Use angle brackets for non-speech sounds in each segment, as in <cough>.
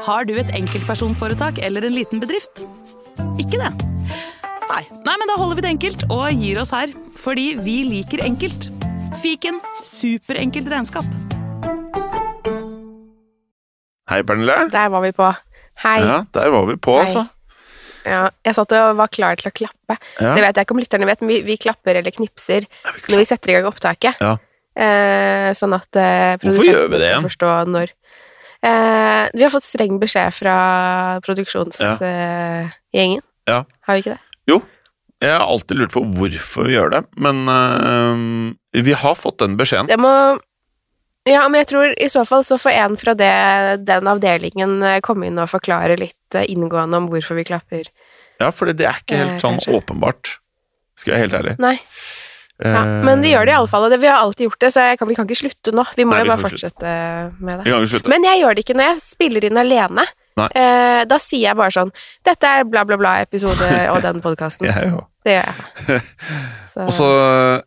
Har du et enkeltpersonforetak eller en liten bedrift? Ikke det? Nei. Nei, men da holder vi det enkelt og gir oss her. Fordi vi liker enkelt. Fiken superenkelt regnskap. Hei, Pernille. Der var vi på. Hei. Ja, der var vi på, Hei. altså. Ja, jeg satt og var klar til å klappe. Ja. Det vet jeg ikke om lytterne vet, men vi, vi klapper eller knipser vi når vi setter i gang opptaket. Ja. Eh, sånn at eh, det skal forstå når. Eh, vi har fått streng beskjed fra produksjonsgjengen. Ja. Har vi ikke det? Jo. Jeg har alltid lurt på hvorfor vi gjør det, men eh, vi har fått den beskjeden. Det må Ja, men jeg tror i så fall så får en fra det, den avdelingen eh, komme inn og forklare litt eh, inngående om hvorfor vi klapper. Ja, for det er ikke Eh, helt sånn kanskje. åpenbart, skal jeg være helt ærlig. Nei. Ja, Eh, men vi gjør det i alle fall, og det, vi har alltid gjort det, så kan, vi kan ikke slutte nå. Vi må Nei, jo bare fortsette med det. Men jeg gjør det ikke når jeg spiller inn alene. Eh, da sier jeg bare sånn 'Dette er bla, bla, bla-episode og <laughs> den podkasten'. Det gjør jeg. <laughs> Så, Og så,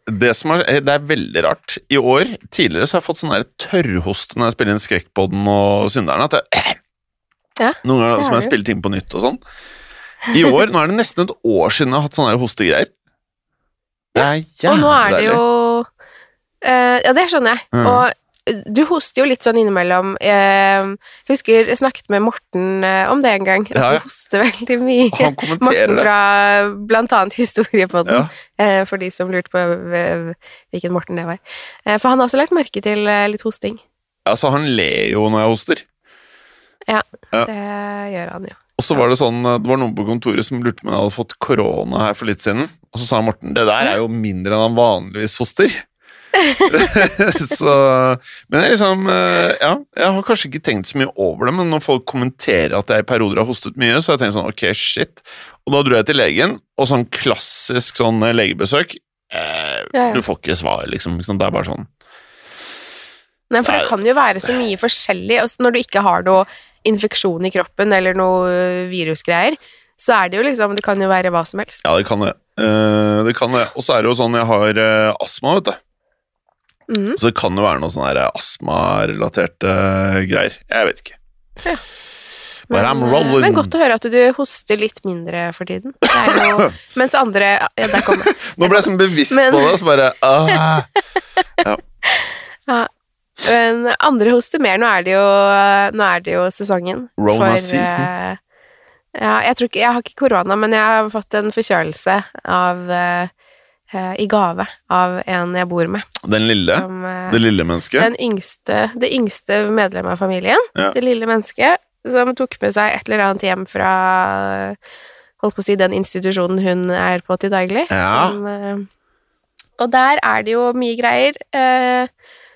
det som er, eh, det er veldig rart. I år, tidligere, så har jeg fått sånn tørrhost når jeg spiller inn Skrekkpodden og Synderne. At jeg, <clears throat> Ja, noen ganger som har jeg har spilt inn på nytt og sånn. I år, nå er det nesten et år siden jeg har hatt sånne hostegreier. Jævlig og nå er det jo uh, Ja, det skjønner jeg. Mm. Og du hoster jo litt sånn innimellom. Eh, jeg husker jeg snakket med Morten eh, om det en gang, at Ja, ja. du hoster veldig mye. Han kommenterer Morten fra blant annet Historiepodden, Ja. eh, for de som lurte på eh, hvilken Morten det var. Eh, for han har også lagt merke til eh, litt hosting. Altså, han ler jo når jeg hoster. Ja. Det gjør han jo. Og så var det sånn, det var noen på kontoret som lurte på om jeg hadde fått korona her for litt siden. Og så sa Morten det der er jo mindre enn han vanligvis hoster. <laughs> <laughs> så, men jeg liksom eh, Ja, jeg har kanskje ikke tenkt så mye over det, men når folk kommenterer at jeg i perioder har hostet mye, så har jeg tenkt sånn ok, shit. Og da dro jeg til legen, og sånn klassisk sånn eh, legebesøk eh, Ja, ja. Du får ikke svar, liksom. Det er bare sånn Nei, for det kan jo være så mye forskjellig. Altså, når du ikke har noe infeksjon i kroppen eller noe øh, virusgreier, så er det jo liksom Det kan jo være hva som helst. Ja, det kan det. Eh, det kan det. Og så er det jo sånn jeg har eh, astma, vet du. Mm. Så det kan jo være noe sånn astmarelaterte greier. Jeg vet ikke. Ja. But Men, I'm men godt å høre at du hoster litt mindre for tiden. Det jo, <coughs> mens andre Ja, der kommer. Nå ble jeg sånn bevisst Men- på det, så bare ah. <laughs> Ja. Men andre hoster mer. Nå er det jo, er det jo sesongen. Rona for, season. øh, ja, jeg, tror ikke, jeg har ikke korona, men jeg har fått en forkjølelse av øh, øh, i gave av en jeg bor med. Den lille? Som, Det lille mennesket? den yngste, det yngste medlemmet av familien, Ja. det lille mennesket, som tok med seg et eller annet hjem fra holdt på å si den institusjonen hun er på til daglig. Ja. Som, eh, og der er det jo mye greier. eh,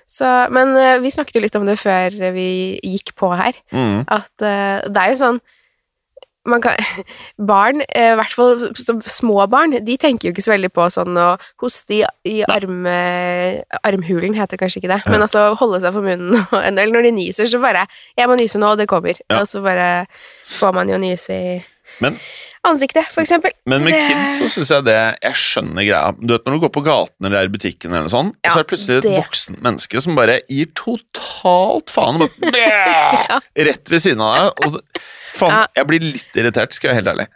så, men eh, vi snakket jo litt om det før vi gikk på her, Mm. at uh, det er jo sånn man kan, <laughs> barn, eh, i hvert fall små barn, de tenker jo ikke så veldig på sånn å hoste i, i arm, armhulen, heter det kanskje ikke det, men altså holde seg for munnen, <laughs> eller når de nyser, så bare 'Jeg må nyse nå, og det kommer', Ja. og så bare får man jo nyse i Men, ansiktet, eksempel. men med det- kids så syns jeg det Jeg skjønner greia. Du vet Når du går på gaten eller er i butikken, eller noe sånt, Ja, så er det plutselig et det. voksent menneske som bare gir totalt faen. og Bare, <laughs> Ja. Rett ved siden av deg. Og faen, Ja. jeg blir litt irritert, skal jeg være helt ærlig.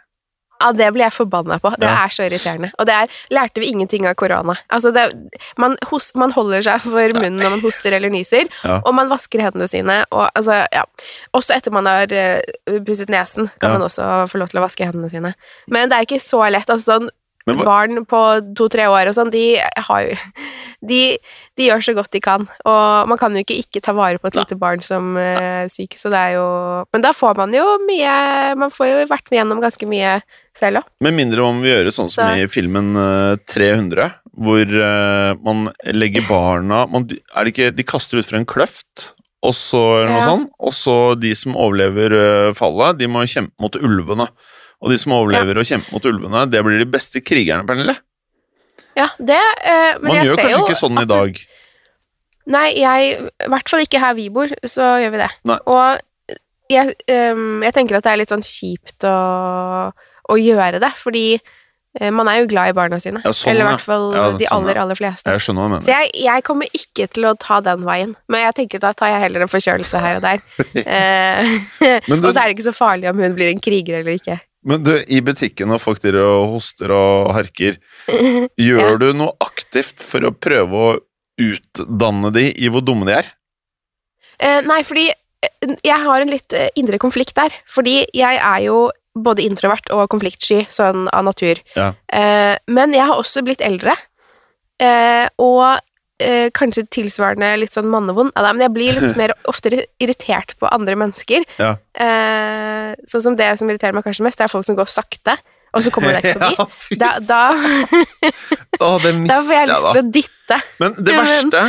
Ja, det blir jeg forbanna på. Det Ja. er så irriterende. Og det er, lærte vi ingenting av korona. Altså, det, man, hos, man holder seg for munnen når man hoster eller nyser, Ja. og man vasker hendene sine, og altså, ja. Også etter man har uh, pusset nesen, kan man også få lov til å vaske hendene sine. Men det er ikke så lett. Altså, sånn, hva- barn på to-tre år og sånn, de de, de gjør så godt de kan, og man kan jo ikke ikke ta vare på et lite barn som uh, syk, så det er jo Men da får man jo mye Man får jo vært med gjennom ganske mye selv òg. Med mindre man vil gjøre sånn som Så- i filmen eh, 300, hvor eh, man legger barna man, Er det ikke De kaster ut fra en kløft, og så eller noe Ja. sånt, og så de som overlever eh, fallet, de må kjempe mot ulvene. Og de som overlever og kjemper mot ulvene, det blir de beste krigerne, Pernille. Ja, det eh, Men Man gjør ser kanskje ikke sånn i dag. Nei, jeg I hvert fall ikke her vi bor, så gjør vi det. Nei. Og jeg, um, jeg tenker at det er litt sånn kjipt å, å gjøre det, fordi Eh, Man er jo glad i barna sine. Ja, sånn, Eller i hvert fall Ja, de sånn, aller, aller fleste. Jeg skjønner hva du mener. Så jeg, jeg kommer ikke til å ta den veien, men jeg tenker da tar jeg heller en forkjølelse her og der. <laughs> Eh, <laughs> og så er det ikke så farlig om hun blir en kriger eller ikke. Men du, i butikken når folk driver og hoster og harker, <laughs> gjør Ja. du noe aktivt for å prøve å utdanne de i hvor dumme de er? Eh, nei, fordi eh, jeg har en litt eh, indre konflikt der. Fordi jeg er jo både introvert og konfliktsky sånn av natur. Ja. Eh, men jeg har også blitt eldre, eh, og eh, kanskje tilsvarende litt sånn mannevond. Ja, nei, men jeg blir litt <laughs> mer oftere irritert på andre mennesker. Ja. Eh, sånn som det som irriterer meg kanskje mest, det er folk som går sakte, og så kommer det deg <laughs> ikke forbi. Ja, Da, da, det <laughs> da får jeg lyst til å dytte. Men det verste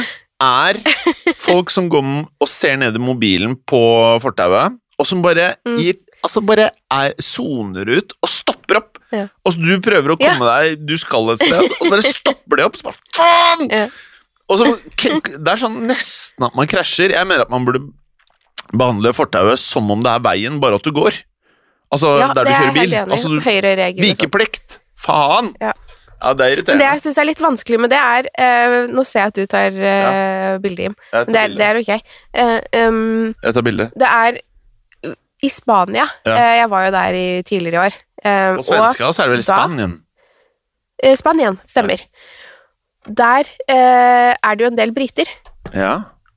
er folk som går og ser ned i mobilen på fortauet, og som bare Mm. gir Altså bare er soner ut og stopper opp. Ja. Og så du prøver å komme deg Du skal et sted, og så bare stopper de opp. Så bare, faen! Ja. Og så, det er sånn nesten at man krasjer. Jeg mener at man burde behandle fortauet som om det er veien, bare at du går. Altså Ja, der du er kjører bil. Altså, du, sånn. vikeplikt! Faen! Ja. Ja, det er Men det jeg syns er litt vanskelig med det, er uh, Nå ser jeg at du tar uh, bilde, Jim. Men det er, det er ok. Uh, um, Jeg tar bilde. det er i Spania. Ja. Jeg var jo der i tidligere i år. Uh, og svenska så er det vel i Spanien. Spanien, stemmer. Der eh, er det jo en del briter. Ja.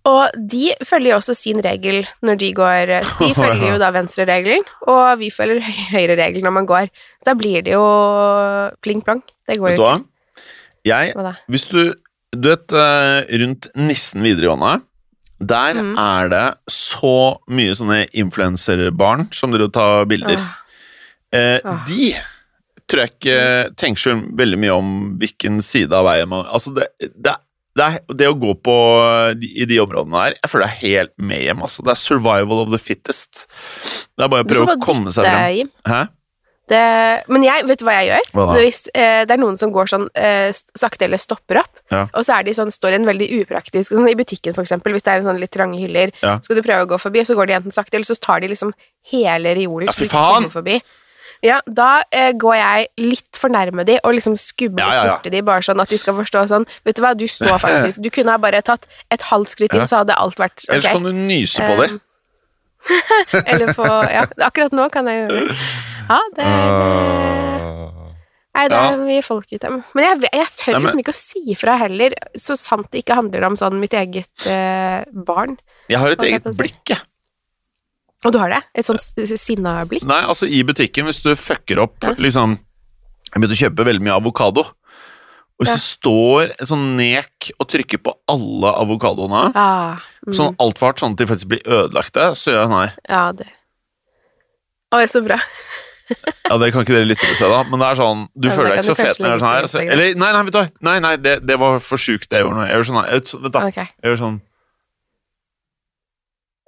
Og de følger jo også sin regel når de går eh, Så <laughs> de følger jo da venstreregelen, og vi følger høy- høyreregelen når man går. Da blir det jo pling-plong. Det går jo ikke. Jeg, hvis du Du vet, eh, rundt Nissen videregående, der mm. er det så mye sånne influenserbarn som dere tar bilder. Åh. Eh, Åh. de tror jeg ikke tenker så veldig mye om hvilken side av veien man Altså, det, det, det, er, det å gå på de, i de områdene der, jeg føler det er helt med hjem. Altså. Det er survival of the fittest. Det er bare å prøve å komme seg frem. Hæ? Det, men jeg, vet du hva jeg gjør? Hva? Hvis eh, det er noen som går sånn eh, sakte eller stopper opp, Ja. og så er de sånn, står i en veldig upraktisk Sånn i butikken, for eksempel, hvis det er en sånn litt trange hyller, Ja. skal du prøve å gå forbi, og så går de enten sakte, eller så tar de liksom hele reolen. Ja, Forbi. Ja, da eh, går jeg litt for nærme de, og liksom skubber Ja, ja, ja. borti de, bare sånn at de skal forstå sånn Vet du hva, du står <laughs> faktisk Du kunne ha bare tatt et halvt skritt inn, så hadde alt vært ok. Ellers kan du nyse på det. Um, <laughs> eller få Ja, akkurat nå kan jeg gjøre det. Ja, det er eh, Nei, det er mye folk ute. Men jeg, jeg tør liksom ikke å si fra heller, så sant det ikke handler om sånn mitt eget eh, barn. Jeg har et eget blikk, jeg. Og du har det? Et sånt sinna blikk? Nei, altså i butikken, hvis du fucker opp Ja. liksom Jeg begynte å kjøpe veldig mye avokado. Og hvis Ja. det står et sånn nek og trykker på alle avokadoene, Ah, mm, sånn altfor hardt, sånn at de faktisk blir ødelagte, så gjør jeg sånn her. Ja, det Å, det er så bra. Ja, det kan ikke dere lyttere se, da, men det er sånn Du Ja, føler deg ikke så fet når du er sånn her. Så, eller, nei, nei, vet du. Nei, nei, det, det var for sjukt, det jeg gjorde nå. Jeg gjør sånn her. Jeg, Vent, da. Okay. Jeg gjør sånn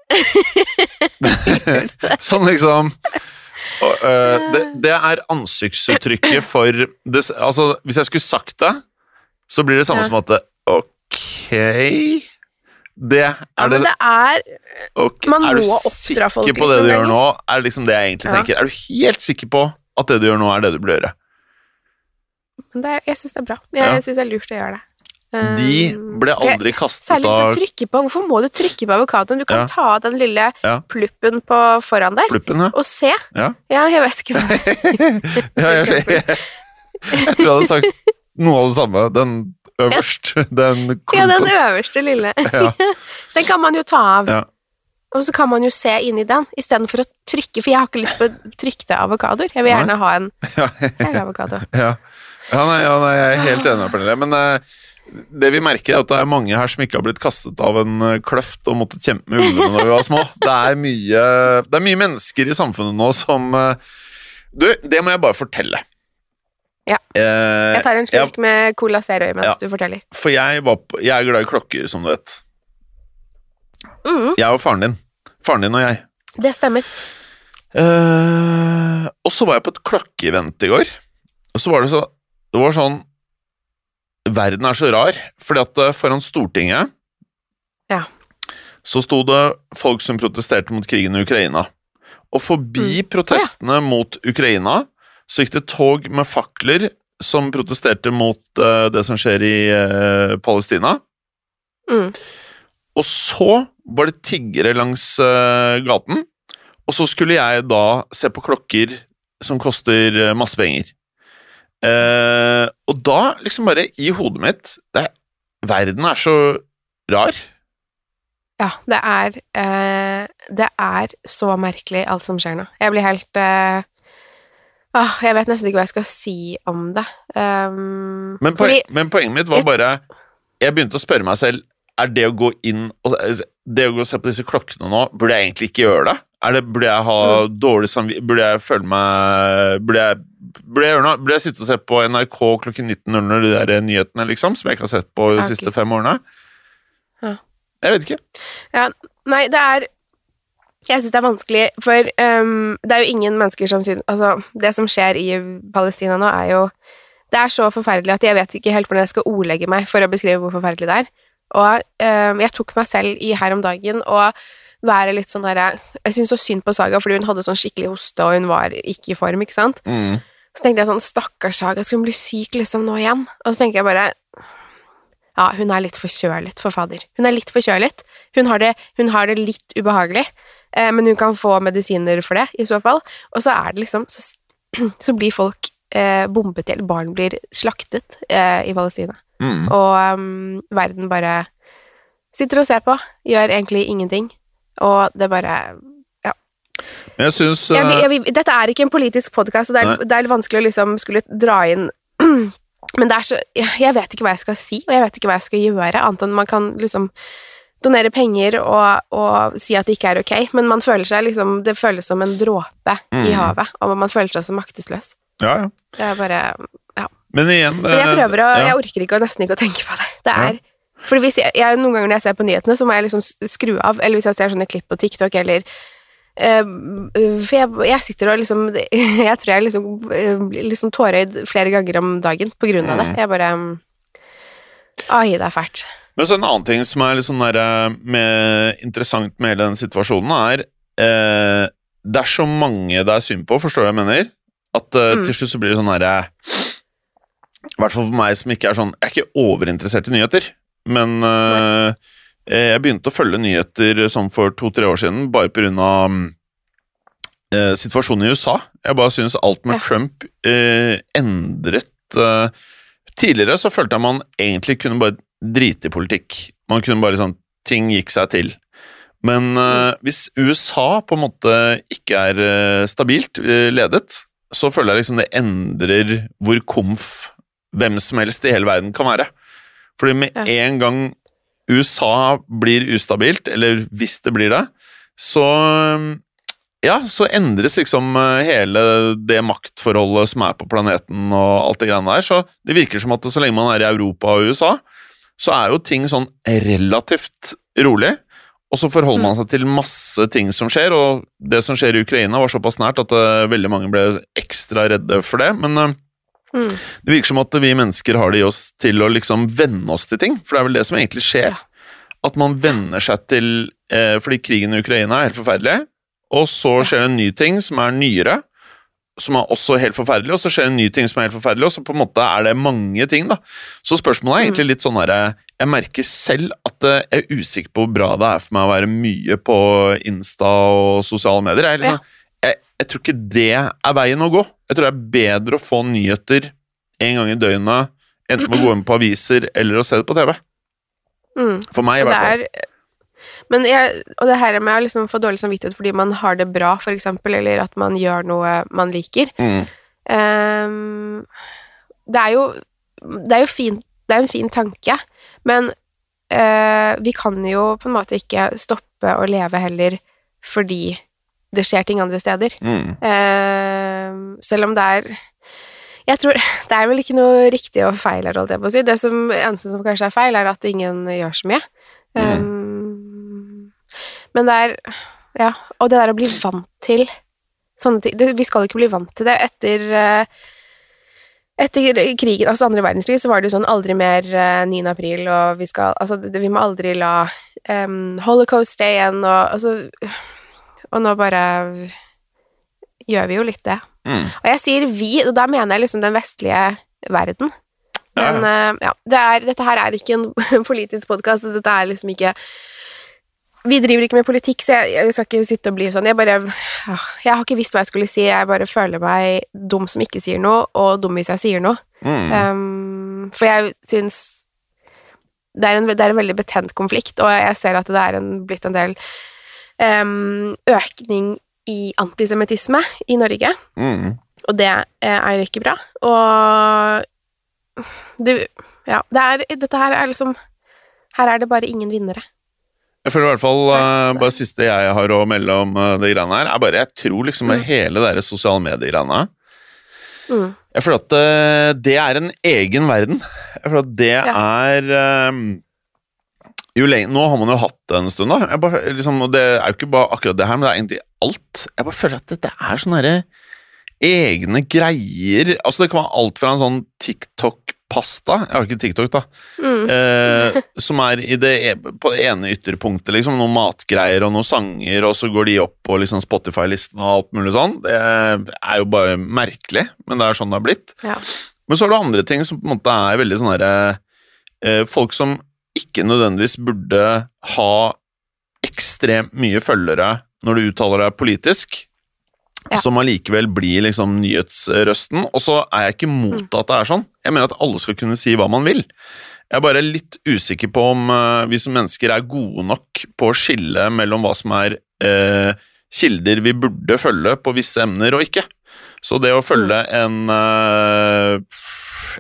<laughs> Sånn liksom og, øh, det, det er ansiktsuttrykket for det, Altså, hvis jeg skulle sagt det, så blir det samme Ja. som at det, Ok Det er ja, det, det er ok, man Er du må oppdra sikker på det du gjør nå? Er det liksom det jeg egentlig Ja. tenker? Er du helt sikker på at det du gjør nå, er det du burde gjøre? Men det er, jeg syns det er bra. Jeg Ja. syns det er lurt å gjøre det. De Um, ble aldri kastet Særlig de som av trykker på. Hvorfor må du trykke på avokadoen? Du kan Ja. ta av den lille Ja. pluppen på foran der, pluppen, ja. og se. Ja. jeg vet ikke hva <laughs> ja jeg, jeg, jeg, tror jeg hadde sagt noe av det samme. Den øverst. Den Ja, den øverste lille. <laughs> Den kan man jo ta av. Ja. Og så kan man jo se inni den, istedenfor å trykke, for jeg har ikke lyst på trykte avokadoer. Jeg vil gjerne ha en <laughs> avokado. ja. Nei, jeg er helt enig med Pernille. Men eh, det vi merker, er at det er mange her som ikke har blitt kastet av en eh, kløft og måttet kjempe med ulvene når vi var små. <laughs> Det er mye, det er mye mennesker i samfunnet nå som eh, Du, det må jeg bare fortelle. Ja. Eh, Jeg tar en ja, slurk med Cola Zero mens Ja. du forteller. for jeg, var på, jeg er glad i klokker, som du vet. Mm, Jeg og faren din. Faren din og jeg. det stemmer. Uh, og så var jeg på et klokkeevent i går, og så var det så Det var sånn Verden er så rar, fordi at eh, foran Stortinget Ja. så sto det folk som protesterte mot krigen i Ukraina. Og forbi Mm. protestene mot Ukraina så gikk det tog med fakler som protesterte mot uh, det som skjer i uh, Palestina. Mm. Og så var det tiggere langs uh, gaten, og så skulle jeg da se på klokker som koster masse penger. Eh, og da, liksom bare i hodet mitt det, er- Verden er så rar. Ja, det er uh, Det er så merkelig, alt som skjer nå. Jeg blir helt uh, ah, Jeg vet nesten ikke hva jeg skal si om det. Um, Men, poen, fordi men poenget mitt var bare Jeg begynte å spørre meg selv Er det å gå inn og Det å gå og se på disse klokkene nå, burde jeg egentlig ikke gjøre det? Er det burde jeg ha Mm. dårlig samvittighet Burde jeg føle meg Burde jeg, burde jeg gjøre noe? Burde jeg sitte og se på NRK klokken 19.00, de der nyhetene, liksom, som jeg ikke har sett på de okay. siste fem årene? Ja. Jeg vet ikke. Nei, det er Jeg syns det er vanskelig, for um, det er jo ingen mennesker som synes Altså, det som skjer i Palestina nå, er jo Det er så forferdelig at jeg vet ikke helt hvordan jeg skal ordlegge meg for å beskrive hvor forferdelig det er. Og um, jeg tok meg selv i her om dagen å være litt sånn derre Jeg syns så synd på Saga, fordi hun hadde sånn skikkelig hoste, og hun var ikke i form, ikke sant? Mm. Så tenkte jeg sånn, stakkars Saga, skal hun bli syk liksom nå igjen? Og så tenker jeg bare Ja, hun er litt forkjølet, for fader. Hun er litt forkjølet. Hun har det, hun har det litt ubehagelig, eh, men hun kan få medisiner for det, i så fall. Og så er det liksom Så, <clears throat> så blir folk eh, bombet til, barn blir slaktet eh, i Palestina. Mm. Og um, verden bare sitter og ser på, gjør egentlig ingenting. Og det bare Men jeg syns jeg, eh, Dette er ikke en politisk podkast, og det er, det er litt vanskelig å liksom skulle dra inn <clears throat> Men det er så jeg, vet ikke hva jeg skal si, og jeg vet ikke hva jeg skal gjøre, annet enn man kan liksom donere penger og, og si at det ikke er ok, men man føler seg liksom Det føles som en dråpe i Mm. havet, og man føler seg så maktesløs. ja, ja. Det er bare Men igjen Men jeg eh, prøver å ja. Jeg orker ikke og nesten ikke å tenke på det. Det er Ja. For hvis jeg, jeg, noen ganger når jeg ser på nyhetene, så må jeg liksom skru av, eller hvis jeg ser sånne klipp på TikTok, eller eh, For jeg, jeg sitter og liksom <laughs> Jeg tror jeg liksom eh, liksom tårøyd flere ganger om dagen på grunn av det. Mm. Jeg bare Ai, det er fælt. Men så en annen ting som er der, eh, med, interessant med hele den situasjonen, er eh, Det er så mange det er synd på, forstår du hva jeg mener? At eh, Mm. til slutt så blir det sånn herre I hvert fall for meg som ikke er sånn Jeg er ikke overinteressert i nyheter, men uh, jeg begynte å følge nyheter som for to-tre år siden, bare på grunn av eh, situasjonen i USA. Jeg bare syns alt med Ja. Trump uh, endret uh, Tidligere så følte jeg man egentlig kunne bare drite i politikk. Man kunne bare sånn Ting gikk seg til. Men eh, hvis USA på en måte ikke er eh, stabilt eh, ledet, så føler jeg liksom det endrer hvor komf hvem som helst i hele verden kan være. Fordi med Ja. en gang USA blir ustabilt, eller hvis det blir det, så ja, så endres liksom eh, hele det maktforholdet som er på planeten og alt det greiene der. Så det virker som at så lenge man er i Europa og USA, så er jo ting sånn relativt rolig. Og så forholder man seg til masse ting som skjer, og det som skjer i Ukraina var såpass nært at eh, veldig mange ble ekstra redde for det. Men eh, Mm. det virker som at vi mennesker har det i oss til å liksom venne oss til ting, for det er vel det som egentlig skjer. At man venner seg til eh, Fordi krigen i Ukraina er helt forferdelig, og så skjer det en ny ting som er nyere, som er også helt forferdelig, og så skjer det en ny ting som er helt forferdelig, og så på en måte er det mange ting, da. Så spørsmålet er egentlig litt sånn herre Jeg merker selv at eh, jeg er usikker på hvor bra det er for meg å være mye på Insta og sosiale medier. Jeg, er liksom, jeg, jeg tror ikke det er veien å gå. Jeg tror det er bedre å få nyheter en gang i døgnet, enten med å gå inn på aviser eller å se det på TV. Mm. For meg, i hvert fall. Men jeg, og det her med å liksom få dårlig samvittighet fordi man har det bra, for eksempel, eller at man gjør noe man liker Mm. um, Det er jo Det er jo fint, det er en fin tanke, men uh, vi kan jo på en måte ikke stoppe å leve heller fordi det skjer ting andre steder. Mm. Uh, selv om det er Jeg tror <laughs> Det er vel ikke noe riktig og feil her, holdt jeg på å si. Det som, eneste som kanskje er feil, er at ingen gjør så mye. Ehm, men det er Ja, og det der å bli vant til sånne ting det, Vi skal jo ikke bli vant til det. Etter uh, etter krigen, altså andre verdenskrig, så var det jo sånn aldri mer eh, 9. april, og vi skal Altså, vi må aldri la um, Holocaust stay igjen, og altså Og nå bare gjør vi jo litt det. Mm. Og jeg sier vi, og da mener jeg liksom den vestlige verden. Ja, Men eh, ja, det er, dette her er ikke en <laughs> politisk podkast. Dette er liksom ikke Vi driver ikke med politikk, så jeg, jeg skal ikke sitte og bli sånn Jeg bare ah, Jeg har ikke visst hva jeg skulle si. Jeg bare føler meg dum som ikke sier noe, og dum hvis jeg sier noe. Mm. Um, for jeg syns det er, en, det er en veldig betent konflikt, og jeg ser at det er en, blitt en del økning i antisemittisme i Norge, Mm. og det eh, er ikke bra. Og det, ja, det er, dette her er liksom Her er det bare ingen vinnere. Jeg føler i hvert fall uh, bare siste jeg har å melde om uh, det greiene her, er bare Jeg tror liksom Mm. hele det sosiale medier-greiene Mm. Jeg føler at uh, det er en egen verden. Jeg føler at det Ja. er eh, jo lenge, Nå har man jo hatt det en stund, da. Bare, liksom, det er jo ikke bare akkurat det her, men det er egentlig alt. Jeg bare føler at det, det er sånne herre egne greier Altså Det kan være alt fra en sånn TikTok-pasta Jeg har ikke TikTok, da. Mm. Eh, som er i det, e- på det ene ytterpunktet, liksom. Noen matgreier og noen sanger, og så går de opp på liksom Spotify-listen og alt mulig sånn. Det er jo bare merkelig, men det er sånn det har blitt. Ja. Men så er det andre ting som på en måte er veldig sånn herre eh, Folk som ikke nødvendigvis burde ha ekstremt mye følgere når du uttaler deg politisk, Ja. som allikevel blir liksom nyhetsrøsten. Og så er jeg ikke mot at det er sånn. Jeg mener at alle skal kunne si hva man vil. Jeg er bare litt usikker på om eh, vi som mennesker er gode nok på å skille mellom hva som er eh, kilder vi burde følge på visse emner og ikke. Så det å følge en eh,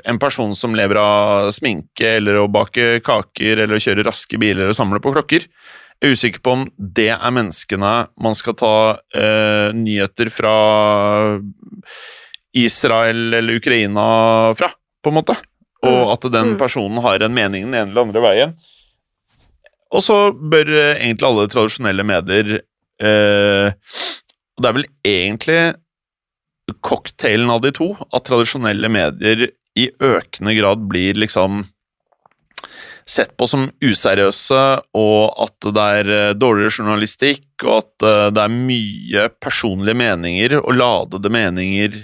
en person som lever av sminke eller å bake kaker eller å kjøre raske biler og samle på klokker, jeg er usikker på om det er menneskene man skal ta eh, nyheter fra Israel eller Ukraina fra, på en måte. Og Mm. at den Mm. personen har en mening den ene eller andre veien. Og så bør eh, egentlig alle tradisjonelle medier eh, Og det er vel egentlig cocktailen av de to, at tradisjonelle medier i økende grad blir liksom sett på som useriøse, og at det er eh, dårligere journalistikk, og at eh, det er mye personlige meninger og ladede meninger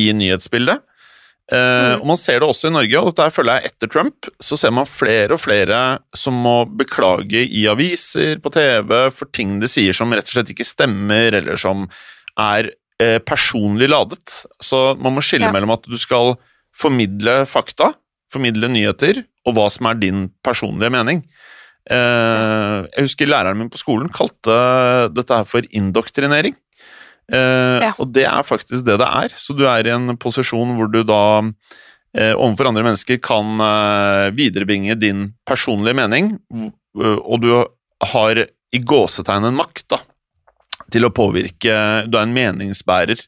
i nyhetsbildet. Eh, Mm. og Man ser det også i Norge, og dette følger jeg etter Trump, så ser man flere og flere som må beklage i aviser, på TV, for ting de sier som rett og slett ikke stemmer, eller som er personlig ladet. Så man må skille Ja. mellom at du skal formidle fakta, formidle nyheter, og hva som er din personlige mening. Eh, jeg husker læreren min på skolen kalte dette her for indoktrinering. Eh, Ja. Og det er faktisk det det er. Så du er i en posisjon hvor du da eh, overfor andre mennesker kan viderebringe din personlige mening, og du har i gåsetegn en makt da, til å påvirke Du er en meningsbærer.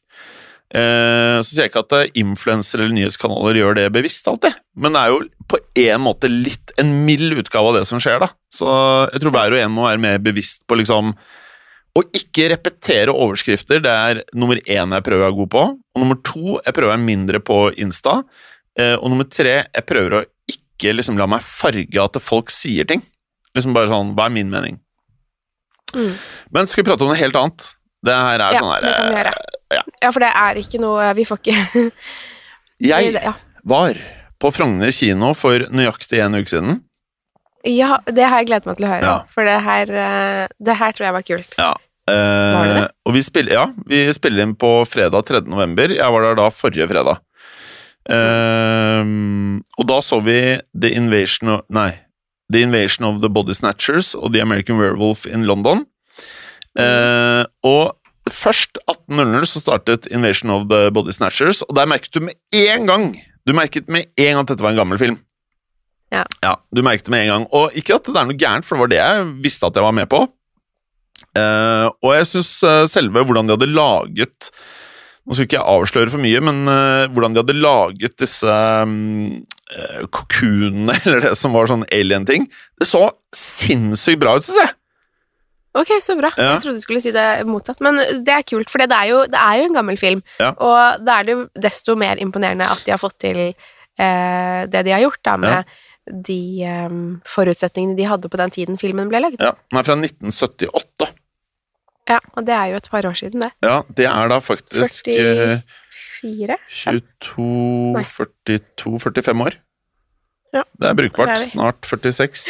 Eh, så sier jeg ikke at eh, influensere eller nyhetskanaler gjør det bevisst alltid, men det er jo på en måte litt en mild utgave av det som skjer, da. Så jeg tror hver og en må være mer bevisst på liksom å ikke repetere overskrifter, det er nummer én jeg prøver å være god på. Og nummer to, jeg prøver å være mindre på Insta. Eh, og nummer tre, jeg prøver å ikke liksom la meg farge at folk sier ting. Liksom bare sånn, hva er min mening? Mm. Men skal vi prate om noe helt annet? Det her er Ja, sånn her det kan vi gjøre. ja. Ja, for det er ikke noe Vi får ikke <laughs> Jeg ja. var på Frogner kino for nøyaktig en uke siden. ja, det har jeg gledet meg til å høre. For det her, eh, det her tror jeg var kult. Ja. Var Eh, det? og vi spiller, ja, vi spiller inn på fredag 3. november. Jeg var der da forrige fredag. Eh, og da så vi The Invasion of Nei. The Invasion of the Body Snatchers og The American Werewolf in London. Eh, og først 18.00 så startet Invasion of the Body Snatchers, og der merket du med en gang Du merket med en gang at dette var en gammel film. Ja. ja du merket det med en gang. Og ikke at det er noe gærent, for det var det jeg visste at jeg var med på. Eh, og jeg syns selve hvordan de hadde laget Nå skal ikke jeg avsløre for mye, men uh, hvordan de hadde laget disse um, uh, kokunene, eller det som var sånn alien-ting, det så sinnssykt bra ut, syns jeg. Ok, så bra. Ja. Jeg trodde du skulle si det motsatt, men det er kult, for det er jo, det er jo en gammel film, Ja. og da er det jo desto mer imponerende at de har fått til eh, det de har gjort, da, med de eh, forutsetningene de hadde på den tiden filmen ble lagd. Ja, Den er fra 1978. Ja, og det er jo et par år siden, det. Ja, det er da faktisk 40 eh, 22 42 45 år. Ja, Det er brukbart. er. Snart 46.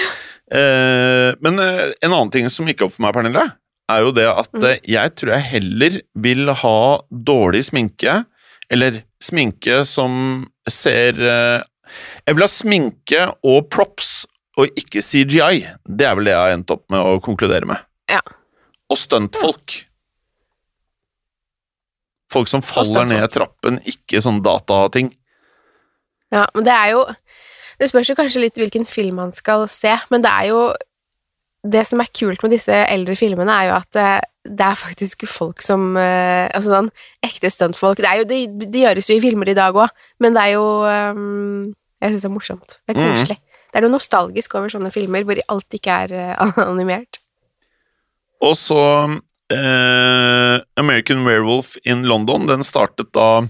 Eh, men eh, en annen ting som gikk opp for meg, Pernille, er jo det at Mm. eh, jeg tror jeg heller vil ha dårlig sminke, eller sminke som ser Jeg vil ha sminke og props, og ikke CGI. Det er vel det jeg har endt opp med å konkludere med. Ja. Og stuntfolk. Folk som faller ned trappen, ikke sånn datating. Ja, men det er jo Det spørs jo kanskje litt hvilken film man skal se, men det er jo Det som er kult med disse eldre filmene, er jo at eh, det er faktisk folk som eh, Altså sånn ekte stuntfolk Det, jo, det, det gjøres jo i filmer i dag òg, men det er jo um, Jeg syns det er morsomt. Det er koselig. koselig. Det er noe nostalgisk over sånne filmer hvor alt ikke er <laughs> animert. Og så eh, American Werewolf in London, den startet da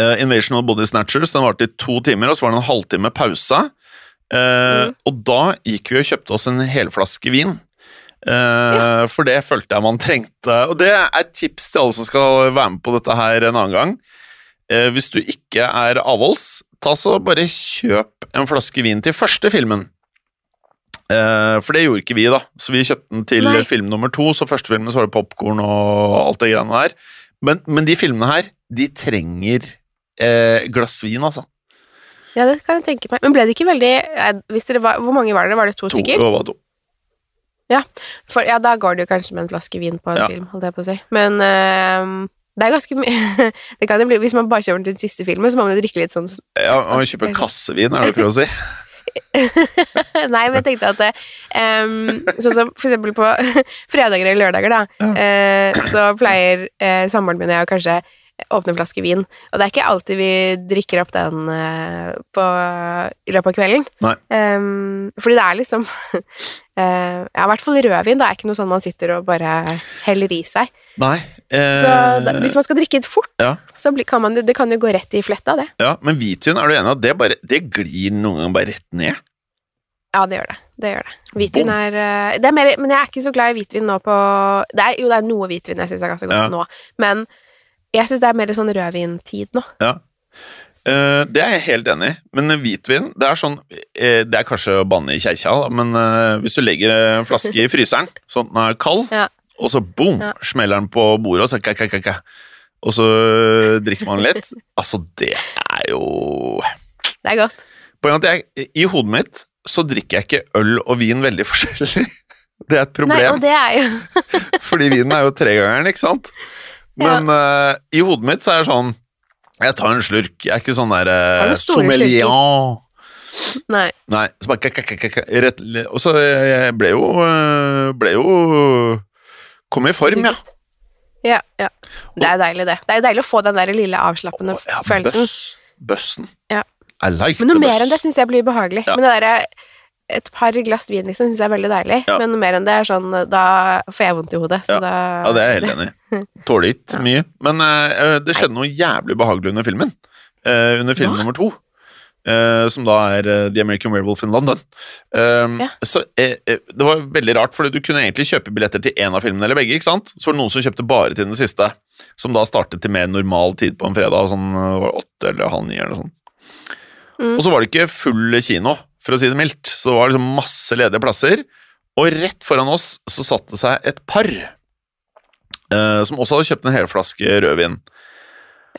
eh, Invasion of Body Snatchers. Den varte i to timer, og så var det en halvtime pause. Uh, Mm. Og da gikk vi og kjøpte oss en helflaske vin. Eh, For det følte jeg man trengte. Og det er et tips til alle som skal være med på dette her en annen gang. Hvis du ikke er avholds, ta så bare kjøp en flaske vin til første filmen. For det gjorde ikke vi, da. Så vi kjøpte den til Nei. film nummer to. Så første filmen så var det popkorn og alt det greiene der. Men, men de filmene her, de trenger eh, glass vin, altså. Ja, det kan jeg tenke meg. Men ble det ikke veldig eh, dere var, Hvor mange var dere? Var det to, To, stykker? det var to. For, ja, da går det jo kanskje med en flaske vin på en Ja. film, holdt jeg på å si. Men øhm, det er ganske mye <laughs> Det kan jo bli Hvis man bare kjøper den siste filmen, så må man jo drikke litt sånn Ja, og kjøpe kassevin, er det du prøver å si? <laughs> <laughs> Nei, men jeg tenkte at det, ehm, Sånn som for eksempel på fredager eller lørdager, da, Ja. uh, så pleier uh, samboeren min og jeg å kanskje åpne en flaske vin. Og det er ikke alltid vi drikker opp den eh, på, i løpet av kvelden. Nei. Um, fordi det er liksom uh, <laughs> Ja, i hvert fall rødvin. Det er ikke noe sånn man sitter og bare heller i seg. Nei. Så da, Eh, hvis man skal drikke det fort, ja. så kan man, det kan jo gå rett i fletta, det. ja, men hvitvin, er du enig i at det, bare, det glir noen ganger bare rett ned? Ja, det gjør det. Det gjør det. Hvitvin er, eh, det er mer, Men jeg er ikke så glad i hvitvin nå på det er, Jo, det er noe hvitvin jeg syns er ganske godt Ja. nå, men jeg syns det er mer sånn rødvintid nå. Ja. Uh, det er jeg helt enig i, men hvitvin det er sånn eh, Det er kanskje å banne i kjeikja, men uh, hvis du legger en flaske i fryseren <laughs> sånn den er kald, Ja. og så boom, Ja. smeller den på bordet, og så ka, ka, ka, ka. Og så drikker man litt. <laughs> Altså, det er jo Det er godt. Poenget er at jeg, I hodet mitt så drikker jeg ikke øl og vin veldig <laughs> forskjellig. Det er et problem. Nei, og det er jo Fordi vinen er jo tregangeren, ikke sant? Men eh, i hodet mitt så er det sånn Jeg tar en slurk. Jeg er ikke sånn der uh, sommelier. Nei. Nei, så bare k -k -k rett, Og så jeg ble jo eh, Ble jo Kom i form, ja. Ja, ja. Det er deilig, det. Det er deilig å få den der lille avslappende Å, ja, følelsen. bøss. Bøssen. Ja. I like Men noe mer enn det syns jeg blir behagelig. Ja. Men det derre et par glass vin liksom syns jeg er veldig deilig, Ja. men mer enn det er sånn Da får jeg vondt i hodet. Så Ja. da Ja, det er jeg helt enig i. <laughs> Tåler ikke Ja. mye. Men uh, det skjedde noe jævlig behagelig under filmen. Uh, under film nummer to. Uh, som da er The American Werewolf in London. Ja. Så Det var veldig rart, fordi du kunne egentlig kjøpe billetter til én av filmene eller begge. ikke sant? Så var det noen som kjøpte bare til den siste, som da startet til mer normal tid på en fredag. sånn var åtte eller halv ni eller noe sånt. Mm. Og så var det ikke full kino, for å si det mildt. Så det var liksom masse ledige plasser. Og rett foran oss så satt det seg et par eh, som også hadde kjøpt en helflaske rødvin.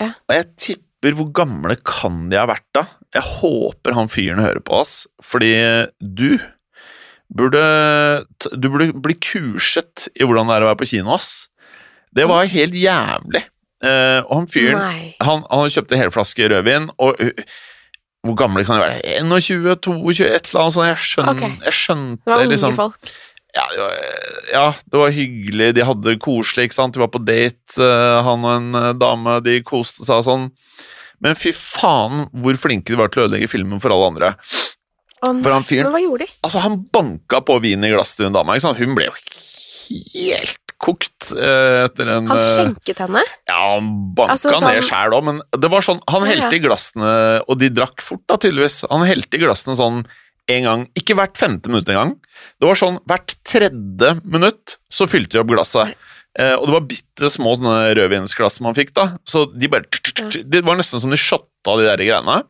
Ja. Og jeg tipper hvor gamle kan de ha vært da? Jeg håper han fyren hører på oss, fordi du burde Du burde bli kurset i hvordan det er å være på kino, ass. Det var helt jævlig. Eh, og han fyren han, han kjøpte helflaske rødvin, og hvor gamle kan de være? 21, 22, et eller annet sånt. Jeg, skjøn, okay. jeg skjønte Det var unge liksom folk. ja det, var, ja, det var hyggelig. De hadde det koselig, ikke sant. De var på date, eh, han og en eh, dame. De koste seg og sånn. Men fy faen hvor flinke de var til å ødelegge filmen for alle andre. Oh. For han fyren? Altså, han banka på vin i glasset til en dame. Hun ble jo helt kokt eh, etter en Han eh, skjenket henne? ja, han banka Altså, sånn- ned sjæl òg, men det var sånn Han helte i glassene, og de drakk fort, da, tydeligvis. Han helte i glassene sånn en gang. Ikke hvert femte minutt engang. Det var sånn hvert tredje minutt så fylte de opp glasset. Eh, og det var bitte små rødvinsglass man fikk, da. Så de bare Det var nesten som de shotta de der greiene.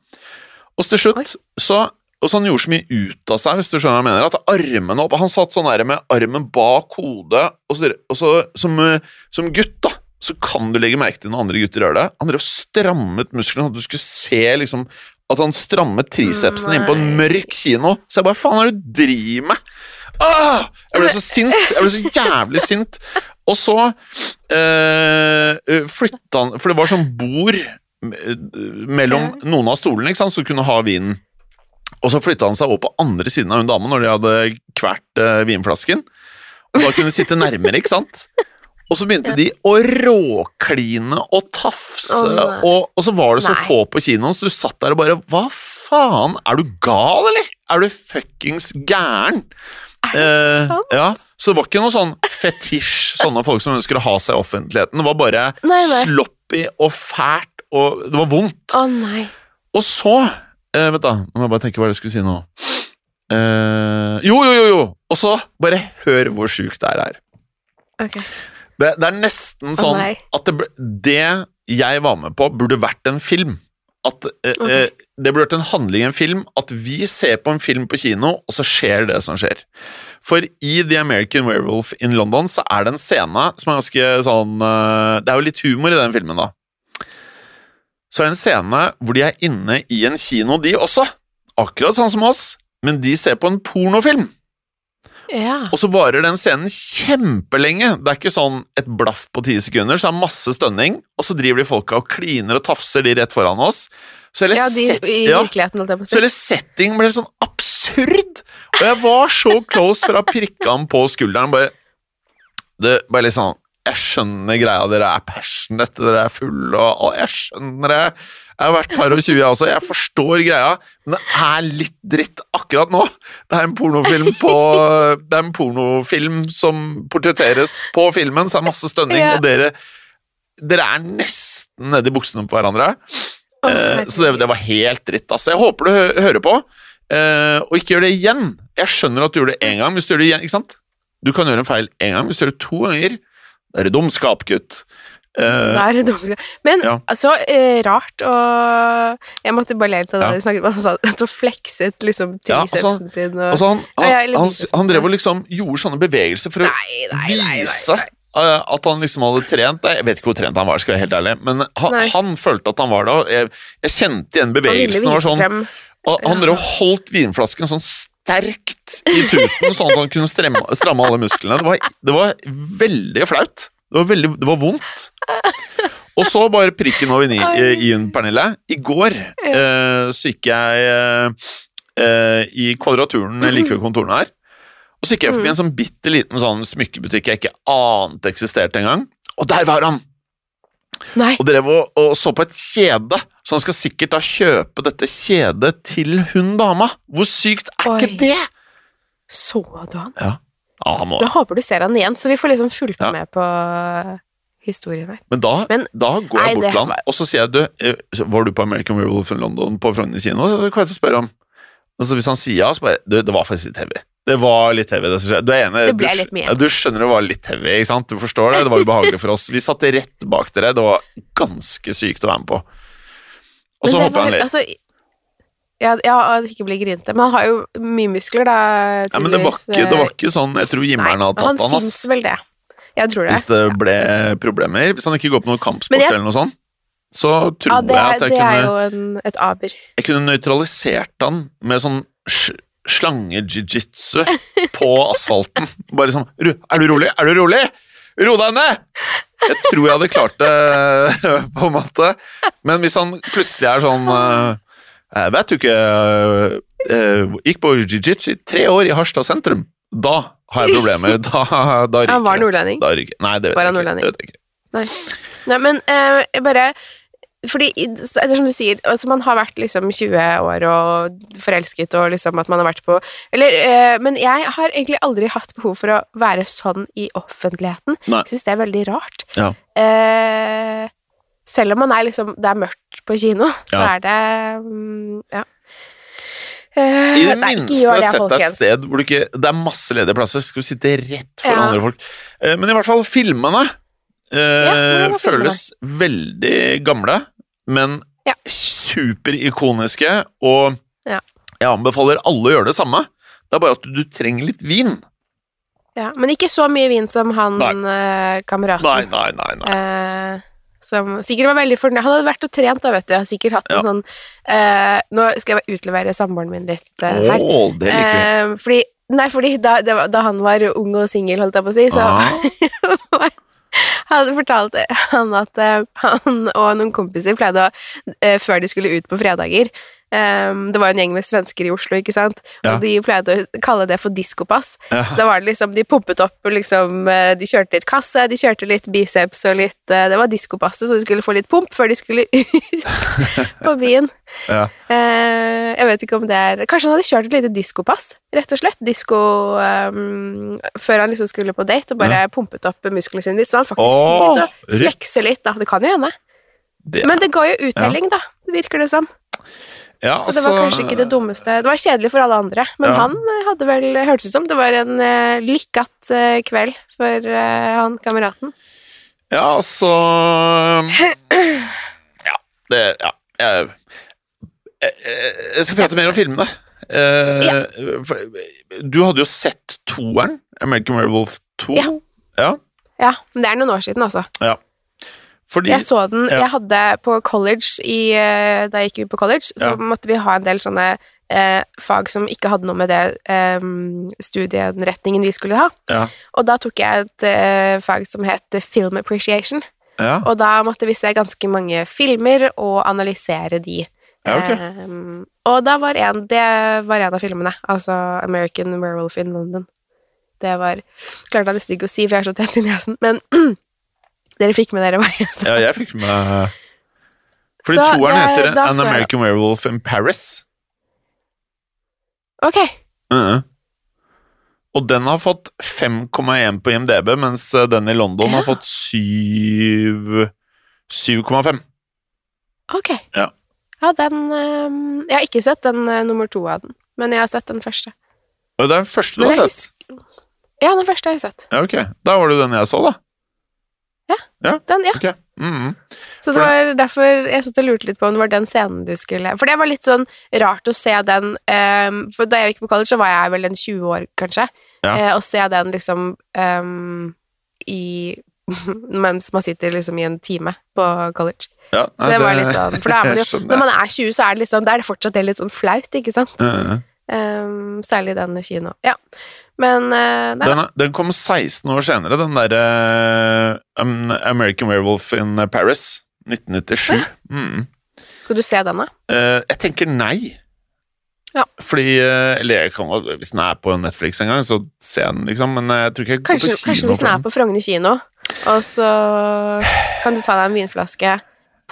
Og til slutt så og så Han gjorde så mye ut av seg, hvis du skjønner hva jeg mener. At armen opp Han satt sånn der med armen bak hodet, og så, og så som, eh, som gutt, da, så kan du legge merke til når andre gutter gjør det. Han drev og strammet musklene, at du skulle se liksom at han strammet tricepsen inn på en mørk kino. Så jeg bare Faen, hva er det du driver med? Åh! Jeg ble så sint. Jeg ble så jævlig <laughs> sint. Og så øh, flytta han For det var sånn bord eh, mellom noen av stolene, ikke sant, som kunne ha vinen. Og så flytta han seg over på andre siden av hun dama når de hadde kvert eh, vinflasken. Og da kunne de sitte nærmere, ikke sant? Og så begynte de å råkline og tafse, oh, og, og så var det så Nei. få på kinoen, så du satt der og bare Hva faen? Er du gal, eller? Er du fuckings gæren? Er det Eh, sant? ja, så det var ikke noe sånn fetisj, sånne folk som ønsker å ha seg i offentligheten. Det var bare Nei, nei. sloppy og fælt, og det var vondt. Å nei. Og så eh, Vent, da. Nå må jeg bare tenke hva jeg skulle si nå. Eh, jo, jo, jo, jo! Og så, bare hør hvor sjukt det her er. Ok. Det, det er nesten sånn nei. at det, det jeg var med på, burde vært en film. At eh, okay. eh, Det burde vært en handling i en film. At vi ser på en film på kino, og så skjer det som skjer. For i The American Werewolf in London så er det en scene som er ganske sånn eh, Det er jo litt humor i den filmen, da. Så er det en scene hvor de er inne i en kino, de også. Akkurat sånn som oss, men de ser på en pornofilm. Ja. Og så varer den scenen kjempelenge. Det er ikke sånn et blaff på ti sekunder, så det er masse stønning, og så driver de folka og kliner og tafser de rett foran oss. Så hele, ja, de set, ja, så hele setting ble sånn absurd! Og jeg var så close fra prikka ham på skulderen, bare Det bare litt sånn Jeg skjønner greia, dere er passionate, dere er fulle, og, og jeg skjønner det. Jeg har vært par og tjue, jeg også. Jeg forstår greia, men det er litt dritt akkurat nå. Det er en pornofilm på <laughs> Det er en pornofilm som portretteres på filmen, så det er masse stønning, Ja. og dere dere er nesten nedi buksene på hverandre. Oh, uh, så det, det var helt dritt. Altså. Jeg håper du hø hører på, uh, og ikke gjør det igjen. Jeg skjønner at du gjør det én gang, hvis du gjør det igjen, ikke sant? Du kan gjøre en feil én gang, hvis du gjør det to ganger. Da er det dumskap, gutt. Uh, det er det dumskap. Men Ja. altså, eh, rart å Jeg måtte bare le litt av det Ja. du snakket om. Han sa flekset liksom Ja, altså, sin og altså, han, han, ja, han, han drev og liksom gjorde sånne bevegelser for å Nei, nei, vise nei. eh, at han liksom hadde trent. Jeg vet ikke hvor trent han var, skal jeg være helt ærlig, men han, han følte at han var det. Jeg, jeg kjente igjen bevegelsen. var sånn, han drev og holdt vinflasken sånn sterkt i tuten, sånn at han kunne stramme, stramme alle musklene. Det var, det var veldig flaut. Det var, veldig, det var vondt. Og så bare prikken over i, i-en, Pernille. I går eh, så gikk jeg eh, eh, i Kvadraturen like ved kontorene her. Og så gikk jeg forbi en sånn bitte liten sånn smykkebutikk jeg ikke ante eksisterte engang. Og der var han! Nei, og drev og, og så på et kjede, så han skal sikkert da kjøpe dette kjedet til hun dama. Hvor sykt er Oi. ikke det? så du han? Ja, Ah, han må Da håper du ser han igjen, så vi får liksom fulgt Ja. med på eh, historien her. Men da, Men- da går jeg Nei, bort til han, var- og så sier jeg du, eh, var du på American Werewolf in London på Frogner kino? Så kan jeg spørre om og så Hvis han sier ja, så bare Du, det var faktisk litt heavy. Det var litt heavy, det. Du er enig? Det ble du, litt mye. Du skjønner det var litt heavy, ikke sant? Du forstår det? Det var ubehagelig for oss. Vi satt rett bak dere. Det var ganske sykt å være med på. Og så hopper han litt. Altså, ja, ja, at det ikke blir grinete. Men han har jo mye muskler, da. Ja, men det var, ikke, det var eh, ikke sånn Jeg tror Jimmer'n hadde tatt han, syns ass. vel det. Jeg tror det. Hvis det ble problemer. Hvis han ikke går på noe kampsport jeg- eller noe sånt, så tror Ja, det, jeg at jeg det er kunne, jo en, et aber. jeg kunne nøytralisert han med sånn slange-jiu-jitsu på <laughs> asfalten. Bare sånn Er du rolig? Er du rolig? Ro deg ned! Jeg tror jeg hadde klart det, <laughs> på en måte. Men hvis han plutselig er sånn eh, Jeg vet du ikke jeg Gikk på jiu-jitsu i tre år i Harstad sentrum. Da har jeg problemer. Da, da ryker <laughs> Han var det. nordlending. Nei, det vet Var jeg ikke. Det vet jeg ikke. Nei, men eh, jeg bare fordi, det er som du sier, altså man har vært liksom 20 år og forelsket, og liksom at man har vært på Eller øh, Men jeg har egentlig aldri hatt behov for å være sånn i offentligheten. Nei. Jeg syns det er veldig rart. Ja. Uh, selv om man er liksom Det er mørkt på kino, så er det um, Ja. Uh, I det nei, minste det, sett deg et sted hvor du ikke Det er masse ledige plasser, skal du sitte rett foran Ja. andre folk. Uh, Men i hvert fall filmene Uh, ja, filmene? føles veldig gamle, men Ja. superikoniske, og Ja. jeg anbefaler alle å gjøre det samme. Det er bare at du, du trenger litt vin. Ja, men ikke så mye vin som han eh, kameraten. Nei, nei, nei. nei. Eh, som sikkert var veldig fornøyd. Han hadde vært og trent, da, vet du. Jeg har sikkert hatt Ja. en sånn eh, Nå skal jeg utlevere samboeren min litt eh, her. Å, det liker vi. Eh, fordi Nei, fordi da, det var, da han var ung og singel, holdt jeg på å si, så Ah. <laughs> var- han fortalte han at eh, han og noen kompiser pleide å eh, Før de skulle ut på fredager eh, Det var en gjeng med svensker i Oslo, ikke sant? Ja. Og de pleide å kalle det for diskopass. Ja. Så da var det liksom De pumpet opp liksom eh, De kjørte litt kasse, de kjørte litt biceps og litt eh, Det var diskopasset, så de skulle få litt pump før de skulle ut <laughs> på byen. Ja. Uh, jeg vet ikke om det er Kanskje han hadde kjørt et lite diskopass, rett og slett. Disko um, Før han liksom skulle på date, og bare pumpet opp musklene sine litt, så han faktisk kunne sitte og flekse litt, da. Det kan jo hende. Det, Men det ga jo uttelling, da, virker det som. Ja, Så det var altså, kanskje ikke det dummeste. Det var kjedelig for alle andre, men Ja. han eh, hadde vel hørtes ut som det var en uh, lykkat uh, kveld for uh, han kameraten. Ja, altså <clears throat> Ja, det Ja. Jeg, jeg, jeg skal prate mer om filmene. Ja. du hadde jo sett toeren, American Werewolf 2. Ja. ja. Ja, men det er noen år siden, altså. Fordi Jeg så den Ja. Jeg hadde på college i, eh, Da jeg gikk ut på college, så Ja. måtte vi ha en del sånne eh, fag som ikke hadde noe med det eh, studienretningen vi skulle ha. Ja. Og da tok jeg et eh, fag som het Film Appreciation. Ja, Og da måtte vi se ganske mange filmer og analysere de. ja ok. Ehm, og da var en, det var en av filmene, altså American Werewolf in London. Det var Klarte jeg nesten ikke å si, for jeg er så tett i nesen, men <clears throat> dere fikk med dere hva jeg sa. Ja, jeg fikk med Fordi Så toeren det- heter An American jeg- Werewolf in Paris. Ok. Mhm. Og den har fått 5,1 på IMDb, mens eh, den i London har fått 7 7,5. Ok. Ja. Ja, den ehm, Jeg har ikke sett den eh, nummer to av den, men jeg har sett den første. Og det er den første du har sett? Ja, den første har jeg sett. Ja, ok. Da var det den jeg så, da. Den, ja. Okay. Mm -hmm. Så det var derfor jeg satt og lurte litt på om det var den scenen du skulle For det var litt sånn rart å se den um, For da jeg gikk på college, så var jeg vel en 20 år, kanskje. Ja. Uh, og se den liksom um, i <laughs> Mens man sitter liksom i en time på college. Ja, Så det var litt sånn For da er <laughs> man jo Når man er 20, så er det litt sånn Da er det fortsatt litt sånn flaut, ikke sant? Uh -huh. um, særlig den kino. Ja. Men uh, Den, den kom 16 år senere, den derre uh, American Werewolf in Paris. 1997. Mm. skal du se den, da? Uh, jeg tenker nei. Ja. Fordi eh, Eller jeg kan, hvis den er på Netflix en gang, så ser jeg den, liksom. Men jeg tror ikke jeg går Kanskje, på kino kanskje hvis den er på Frogner kino, og så kan du ta deg en vinflaske,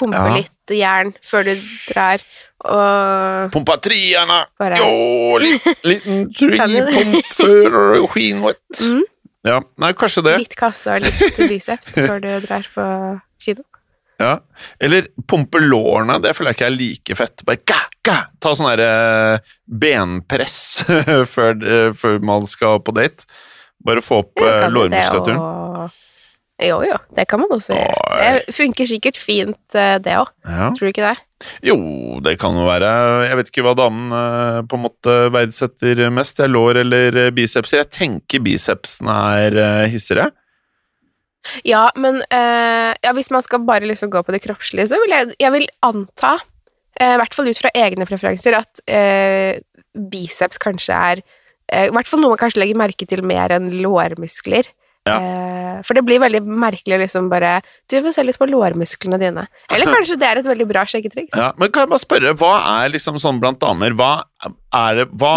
pumpe Ja. litt jern før du drar, og Pompatrierne! Jo, <laughs> liten, liten tripump før skinwet. Mm. Ja, nei, kanskje det. litt kasse og litt <laughs> biceps før du drar på kino. Ja. Eller pumpe lårene, det føler jeg ikke er like fett. Bare ga, ga, ta sånn der eh, benpress <laughs> før, eh, før man skal på date. Bare få opp eh, lårmuskulaturen. og- Jo, jo, det kan man også gjøre. Det funker sikkert fint, det òg. Ja. Tror du ikke det? Jo, det kan jo være. Jeg vet ikke hva damen eh, på en måte verdsetter mest. Det er lår eller biceps? bicepser. Jeg tenker bicepsen er eh, hissigere. Ja, men eh, ja, hvis man skal bare liksom gå på det kroppslige, så vil jeg, jeg vil anta, eh, i hvert fall ut fra egne preferanser, at eh, biceps kanskje er eh, I hvert fall noe man kanskje legger merke til mer enn lårmuskler. Ja. Eh, for det blir veldig merkelig liksom bare Du får se litt på lårmusklene dine. Eller <laughs> kanskje det er et veldig bra sjekketriks. Ja, men kan jeg bare spørre, hva er liksom sånn blant damer Hva er det Hva,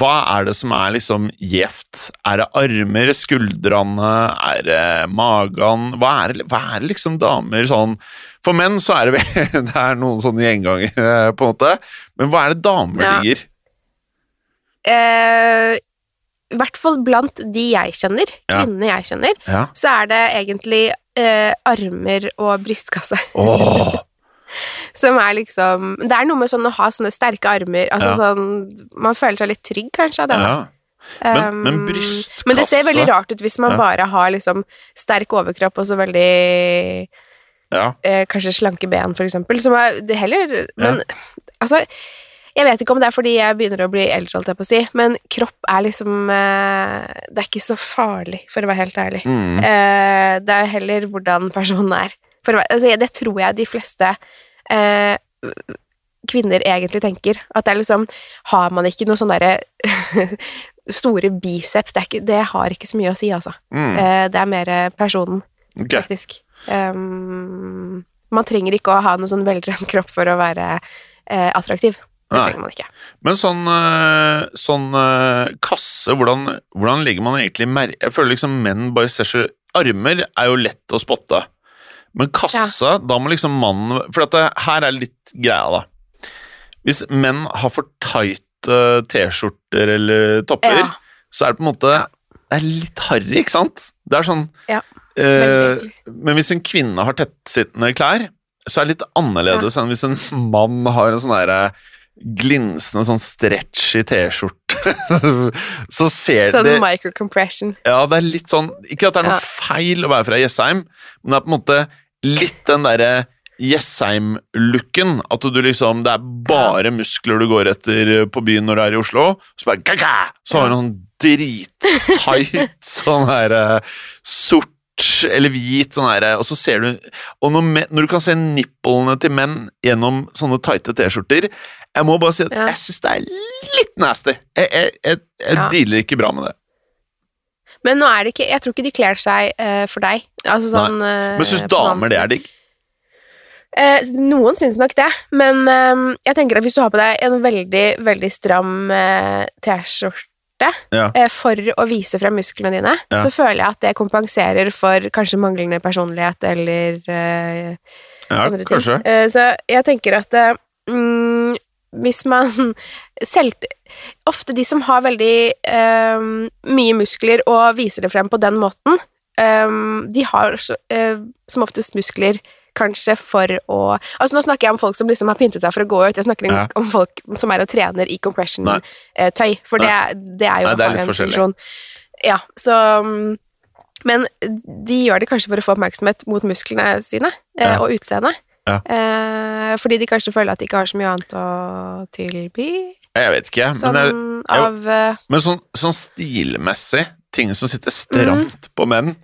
hva er det som er liksom gjevt? Er det armer, skuldrene, er det magen? Hva er det, hva er det liksom damer sånn For menn så er det vel <laughs> Det er noen sånne gjengangere, på en måte. Men hva er det damer Ja. ligger? Eh, I hvert fall blant de jeg kjenner, kvinnene jeg kjenner, Ja. så er det egentlig eh, armer og brystkasse. Oh. <laughs> Som er liksom Det er noe med sånn å ha sånne sterke armer. Altså Ja. sånn Man føler seg litt trygg, kanskje, av det. Ja. Men, men Um, brystkasse Men det ser veldig rart ut hvis man bare har liksom sterk overkropp og så veldig Ja. eh, Kanskje slanke ben, for eksempel. Som er det heller Men altså Jeg vet ikke om det er fordi jeg begynner å bli eldre, holdt jeg på å si, men kropp er liksom eh, Det er ikke så farlig, for å være helt ærlig. Mm. Eh, det er heller hvordan personen er. Være- altså, det tror jeg de fleste eh, kvinner egentlig tenker. At det er liksom Har man ikke noe sånn derre <laughs> store biceps det, ikke, det har ikke så mye å si, altså. Mm. Eh, det er mer personen, okay. faktisk. Um, man trenger ikke å ha noen sånn veltrent kropp for å være eh, attraktiv. Det trenger man ikke. Men sånn, eh, sånn eh, kasse, hvordan, hvordan legger man egentlig merke Jeg føler liksom menn bare ser så Armer er jo lett å spotte, men kasse, da må liksom mannen For dette, her er litt greia, da. Hvis menn har for tighte T-skjorter eller topper, Ja. så er det på en måte Det er litt harry, ikke sant? Det er sånn Ja, eh. Men hvis en kvinne har tettsittende klær, så er det litt annerledes enn hvis en mann har en sånn derre glinsende sånn stretchy T-skjorte. <laughs> så ser Sånn det microcompression. Ja, det er litt sånn Ikke at det er noe Ja. feil å være fra Jessheim, men det er på en måte litt den derre Jessheim-looken. At du liksom Det er bare muskler du går etter på byen når du er i Oslo. Så bare gaga! Så har du sånn drittight <laughs> sånn her eh, sort eller hvit sånn her Og så ser du Og når, når du kan se nipplene til menn gjennom sånne tighte T-skjorter Jeg må bare si at Ja. jeg syns det er litt nasty. Jeg, jeg, jeg, jeg Ja. dealer ikke bra med det. Men nå er det ikke Jeg tror ikke de kler seg uh, for deg. Altså sånn eh, Men syns damer det er digg? Eh, noen syns nok det, men eh, jeg tenker at hvis du har på deg en veldig, veldig stram eh, T-skjorte Ja. eh, for å vise frem musklene dine, Ja. så føler jeg at det kompenserer for kanskje manglende personlighet eller eh, Ja, andre ting. kanskje. Eh, så jeg tenker at mm, hvis man <laughs> selv Ofte de som har veldig mye muskler og viser det frem på den måten, de har som oftest muskler kanskje for å Altså Nå snakker jeg om folk som liksom har pyntet seg for å gå ut, jeg snakker Ja. om folk som er og trener i compression-tøy, for det, det er jo Nei, det er litt en forskjellig. Ja, så mm, Men de gjør det kanskje for å få oppmerksomhet mot musklene sine eh, Ja. og utseendet. Ja. Eh, fordi de kanskje føler at de ikke har så mye annet å tilby. Jeg vet ikke, Sånn men, jeg, av eh, men sånn, sånn stilmessig, ting som sitter stramt på menn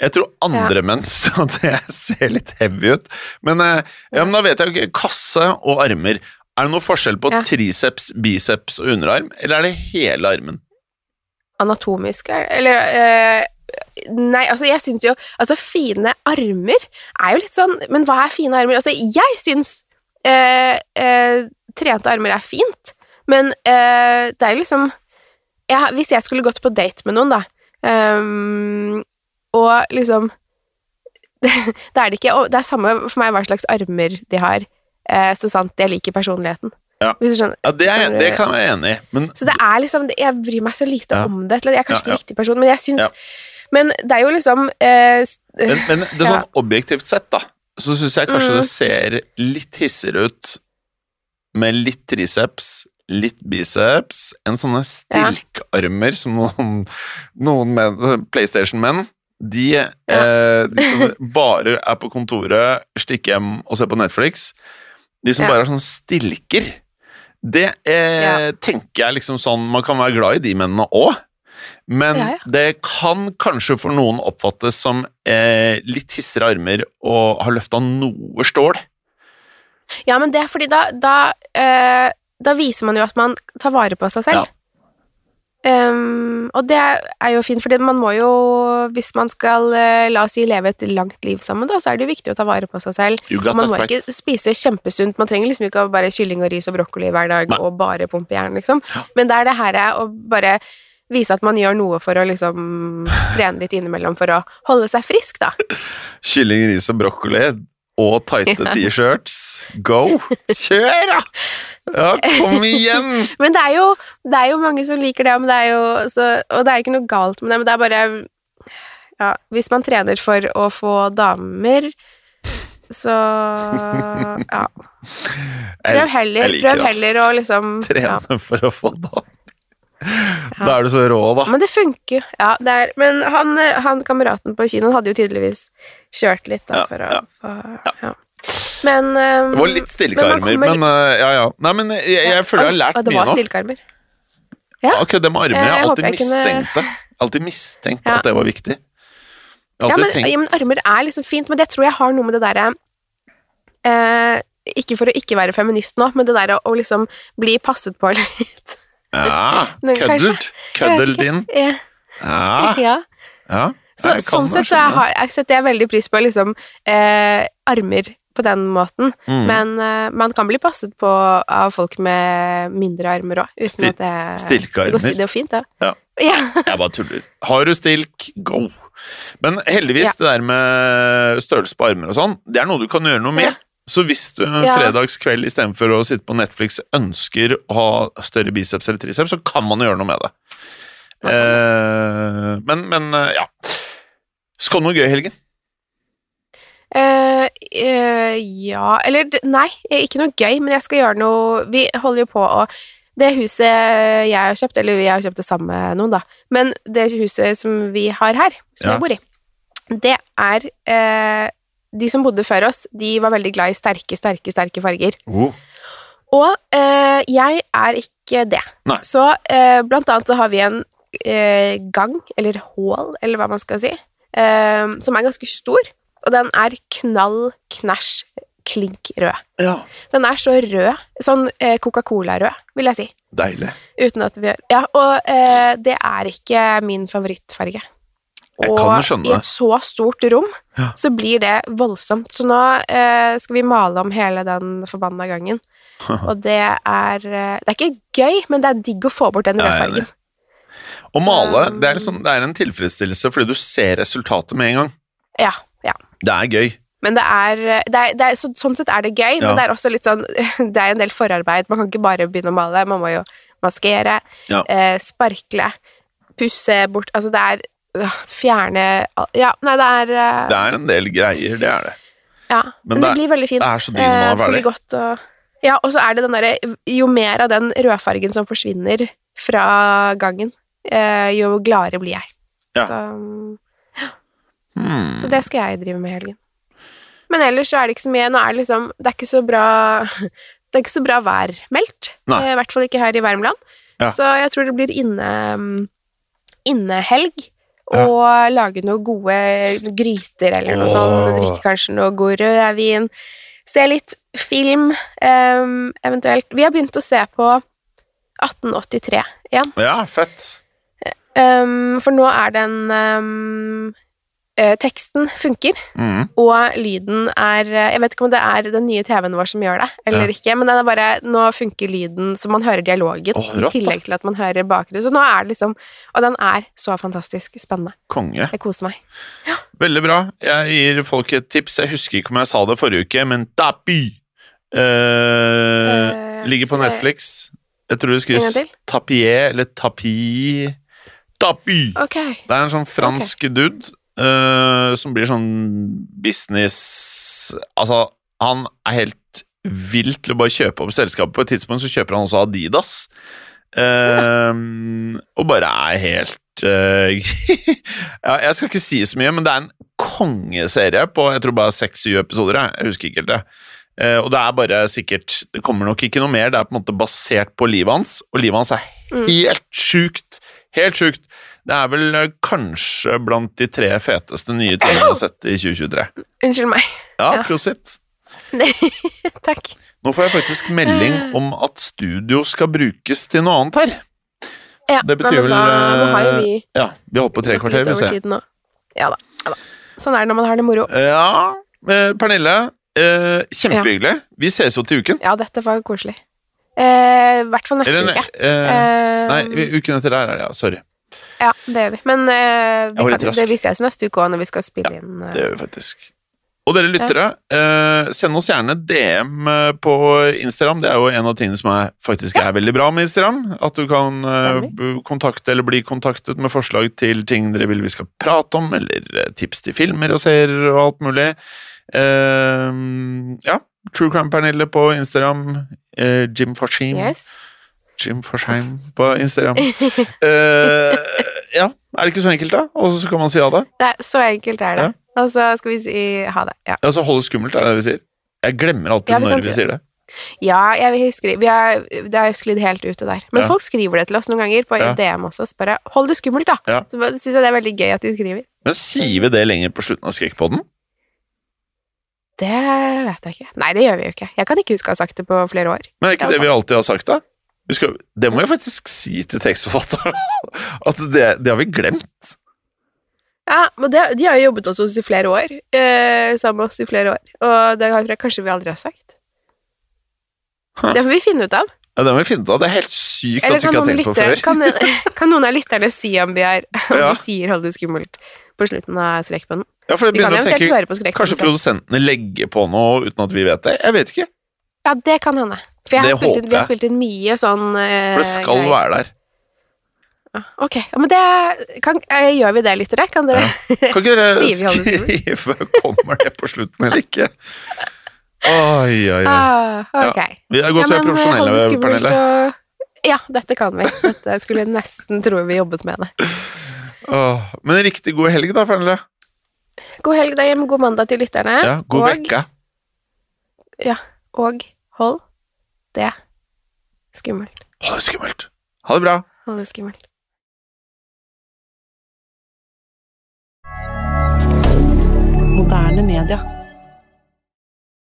Jeg tror andre menn så <laughs> det ser litt heavy ut. Men, eh, ja, men da vet jeg ikke. Kasse og armer. Er det noe forskjell på Ja. triceps, biceps og underarm, eller er det hele armen? anatomisk er- Eller øh, Nei, altså, jeg syns jo Altså, fine armer er jo litt sånn Men hva er fine armer? Altså, jeg syns øh, øh, trente armer er fint, men eh, det er jo liksom jeg, Hvis jeg skulle gått på date med noen, da, ehm, og liksom <laughs> Det er det ikke og Det er samme for meg hva slags armer de har, eh, så sant jeg liker personligheten. Ja. Skjønner. Ja, det, er, det kan jeg være enig i, men Så det er liksom Jeg bryr meg så lite Ja. om det. eller Jeg er kanskje Ja, ikke riktig person, men jeg syns. Men det er jo liksom eh, Men, men det er <laughs> sånn objektivt sett, da, så syns jeg kanskje Mm. det ser litt hissigere ut med litt triceps, litt biceps, enn sånne stilkarmer som noen, noen PlayStation-menn. De, eh, de som bare er på kontoret, stikker hjem og ser på Netflix. De som Ja. bare har sånn stilker. Det eh, Ja. tenker jeg liksom sånn Man kan være glad i de mennene òg. Men Ja, ja. det kan kanskje for noen oppfattes som eh, litt hissere armer og har løfta noe stål. Ja, men det er fordi da da, eh, da viser man jo at man tar vare på seg selv. Ehm, og det er jo fint, for man må jo, hvis man skal, eh, la oss si, leve et langt liv sammen, da, så er det jo viktig å ta vare på seg selv. Man må ikke spise kjempesunt, man trenger liksom ikke bare kylling og ris og brokkoli hver dag Nei. og bare pumpe jern, liksom. Ja. Men det er det her å bare vise at man gjør noe for å liksom <sighs> trene litt innimellom for å holde seg frisk, da. Kylling, ris og brokkoli og tighte <laughs> T-shirts. Go! Kjør, da! <laughs> Ja, kom igjen! <laughs> Men det er jo, det er jo mange som liker det, men det er jo, så, og det er jo ikke noe galt med det, men det er bare ja, Hvis man trener for å få damer Så <laughs> ja. Prøv heller, prøv heller å liksom ja. For å få damer. Da er du så rå, da. Men det funker jo. Ja, Men han, han kameraten på kinoen hadde jo tydeligvis kjørt litt, da, for å ja. Men um, Det var litt stilke men armer, men uh, ja, ja. Nei, men jeg, jeg føler jeg har lært mye nå. det var stillekarmer. Ja. Akkurat det med armer, jeg Jeg har alltid jeg mistenkt det. Alltid mistenkt Ja. at det var viktig. Ja men, ja, men armer er liksom fint, men det tror jeg har noe med det derre eh, Ikke for å ikke være feminist nå, men det derre å liksom bli passet på <laughs> litt. Ja, <laughs> Men køddelt. Køddelt inn. Ja. Ja, ja. ja. Så, sånn sett så jeg har, jeg setter jeg veldig pris på liksom eh, armer på den måten, Mm. men uh, man kan bli passet på av folk med mindre armer òg, Stil-. Det går, det går fint, det. Ja. <laughs> ja. Jeg bare tuller. Har du stilk, go! Men heldigvis, Ja. det der med størrelse på armer og sånn, det er noe du kan gjøre noe med. Ja. Så hvis du en Ja. fredagskveld istedenfor å sitte på Netflix ønsker å ha større biceps eller triceps, så kan man gjøre noe med det. Eh, men, men eh, ja. Skal du noe gøy i helgen? Eh, eh, ja Eller nei, ikke noe gøy, men jeg skal gjøre noe Vi holder jo på å Det huset jeg har kjøpt, eller vi har kjøpt det sammen med noen, da, men det huset som vi har her, som Ja. jeg bor i, det er eh, De som bodde før oss, de var veldig glad i sterke, sterke, sterke farger. Og eh, jeg er ikke det. Nei. Så eh, blant annet så har vi en eh, gang, eller hall, eller hva man skal si, eh, som er ganske stor, og den er knall, knæsj, klink rød. Ja. Den er så rød, sånn eh, Coca-Cola-rød, vil jeg si. Deilig. Uten at vi gjør Ja, og eh, det er ikke min favorittfarge. Jeg kan skjønne Og i et så stort rom Ja. så blir det voldsomt. Så nå eh, skal vi male om hele den forbanna gangen. <laughs> Og det er eh, Det er ikke gøy, men det er digg å få bort den rødfargen. Å male, det er, liksom, det er en tilfredsstillelse fordi du ser resultatet med en gang. Ja. Det er gøy. Men det er, det er, det er så, Sånn sett er det gøy, Ja. men det er også litt sånn <laughs> Det er en del forarbeid. Man kan ikke bare begynne å male. Man må jo maskere, Ja. eh, sparkle, pusse bort Altså, det er Fjerne Ja, nei, det er eh, Det er en del greier, det er det. Ja, Men men, det det, blir veldig fint. det er så digg når man er Eh, ferdig. godt å Ja, og så er det den derre Jo mer av den rødfargen som forsvinner fra gangen, eh, jo gladere blir jeg. Ja. Så, Hmm. så det skal jeg drive med i helgen. Men ellers så er det ikke så mye. Nå er det liksom Det er ikke så bra <laughs> Det er ikke så bra værmeldt. Nei. Eh, I hvert fall ikke her i Värmland. Ja. Så jeg tror det blir inne mm, innehelg. Ja. Og lage noen gode gryter eller noe oh. sånt. Drikke kanskje noe god rødvin. Se litt film, um, eventuelt. Vi har begynt å se på 1883 igjen. Ja, fett. Um, for nå er det en eh, Teksten funker, Mm. og lyden er eh, Jeg vet ikke om det er den nye TV-en vår som gjør det, eller Ja. ikke, men den er bare, nå funker lyden så man hører dialogen, oh, rått, i tillegg til at man hører bakgrunnen. Så nå er det liksom Og den er så fantastisk spennende. Konge. Jeg koser meg. Veldig bra. Jeg gir folk et tips. Jeg husker ikke om jeg sa det forrige uke, men Tapi uh, uh, ligger på Netflix. Jeg tror det skrives? Tapier eller Tapi Tapi! Okay. Det er en sånn fransk dude eh, som blir sånn business Altså, han er helt vill til å bare kjøpe opp selskapet. På et tidspunkt så kjøper han også Adidas. uh, og bare er helt uh, <laughs> ja, Jeg skal ikke si så mye, men det er en kongeserie på jeg tror bare seks-syv episoder. Jeg, husker ikke helt det. Og det er bare sikkert Det kommer nok ikke noe mer. Det er på en måte basert på livet hans, og livet hans er Mm. helt sjukt. Helt sjukt. Det er vel eh, kanskje blant de tre feteste nye tingene jeg har sett i 2023. Unnskyld meg. Ja, Ja. prosit. <laughs> Takk. Nå får jeg faktisk melding Eh. om at studio skal brukes til noe annet her. Ja, Det betyr vel, har eh, vi Ja, vi holdt på tre kvarter, vi ser. Ja da. Ja da. Sånn er det når man har det moro. Ja, eh, Pernille. Eh, kjempehyggelig. Vi ses jo til uken. Ja, dette var koselig. Eh, I hvert fall neste Eller, uke. nei, uken etter der er det, ja. Sorry. Ja, det gjør vi. Men uh, vi, kan, det viser jeg oss neste uke òg, når vi skal spille inn. Uh, Det gjør vi faktisk. Og dere lyttere, eh, send oss gjerne DM eh, på Instagram. Det er jo en av tingene som er, faktisk er veldig bra med Instagram. At du kan eh, kontakte eller bli kontaktet med forslag til ting dere vil vi skal prate om, eller tips til filmer og serier og alt mulig. Eh, ja, True Crime Pernille på Instagram. Jim Fashim. Yes. Jim Forsheim på Instagram. Uh, <laughs> ja, er det ikke så enkelt, da? Og så kan man si ha det? Er, så enkelt er det. Og så skal vi si ha det. Ja, Ja, så holde skummelt, er det det vi sier? Jeg glemmer alltid Ja, vi når vi si sier det. ja jeg husker vi har, Det har sklidd helt ut, det der. Men Ja. folk skriver det til oss noen ganger på Ja. DM også. Så bare hold det skummelt, da. Ja. Så syns jeg det er veldig gøy at de skriver. Men sier vi det lenger på slutten av Skrekkpodden? Det vet jeg ikke. Nei, det gjør vi jo ikke. Jeg kan ikke huske å ha sagt det på flere år. Men er ikke det vi alltid har sagt, da? Skal, det må jeg faktisk si til tekstforfatteren. <laughs> At det, det har vi glemt. Ja, men det, de har jo jobbet hos oss i flere år. Eh, sammen med oss i flere år. Og det har kanskje vi aldri har sagt. Hæ? Det får vi finne ut av. Ja, Det må vi finne ut av. Det er helt sykt Eller at vi ikke har tenkt på før. kan, <laughs> kan noen av lytterne si om vi, er, om Ja. de sier 'hold det skummelt' på slutten av Skrekkpodden? Ja, for jeg begynner å tenke Kanskje produsentene legger på noe uten at vi vet det? Jeg vet ikke. Ja, det kan hende. For jeg Det har spilt inn, håper vi har jeg. spilt inn mye sånn eh, For det skal greier. være der. Ja, Ok, ja, men det kan, eh, Gjør vi det, lyttere? Kan dere <laughs> Kan ikke dere Sier vi holde skrive kommer det på slutten eller ikke? Oi, oi, oi. ah, Ok. Vi er godt så men, eh, profesjonelle, Pernille. og- Ja, dette kan vi. Dette skulle jeg nesten tro vi jobbet med det. Åh, men en riktig god helg, da, Pernille. God helg da, hjemme, god mandag til lytterne. Ja, god og, vekke. Ja, og hold det skummelt. Ha det skummelt. Ha det bra. Ha det skummelt. Moderne media.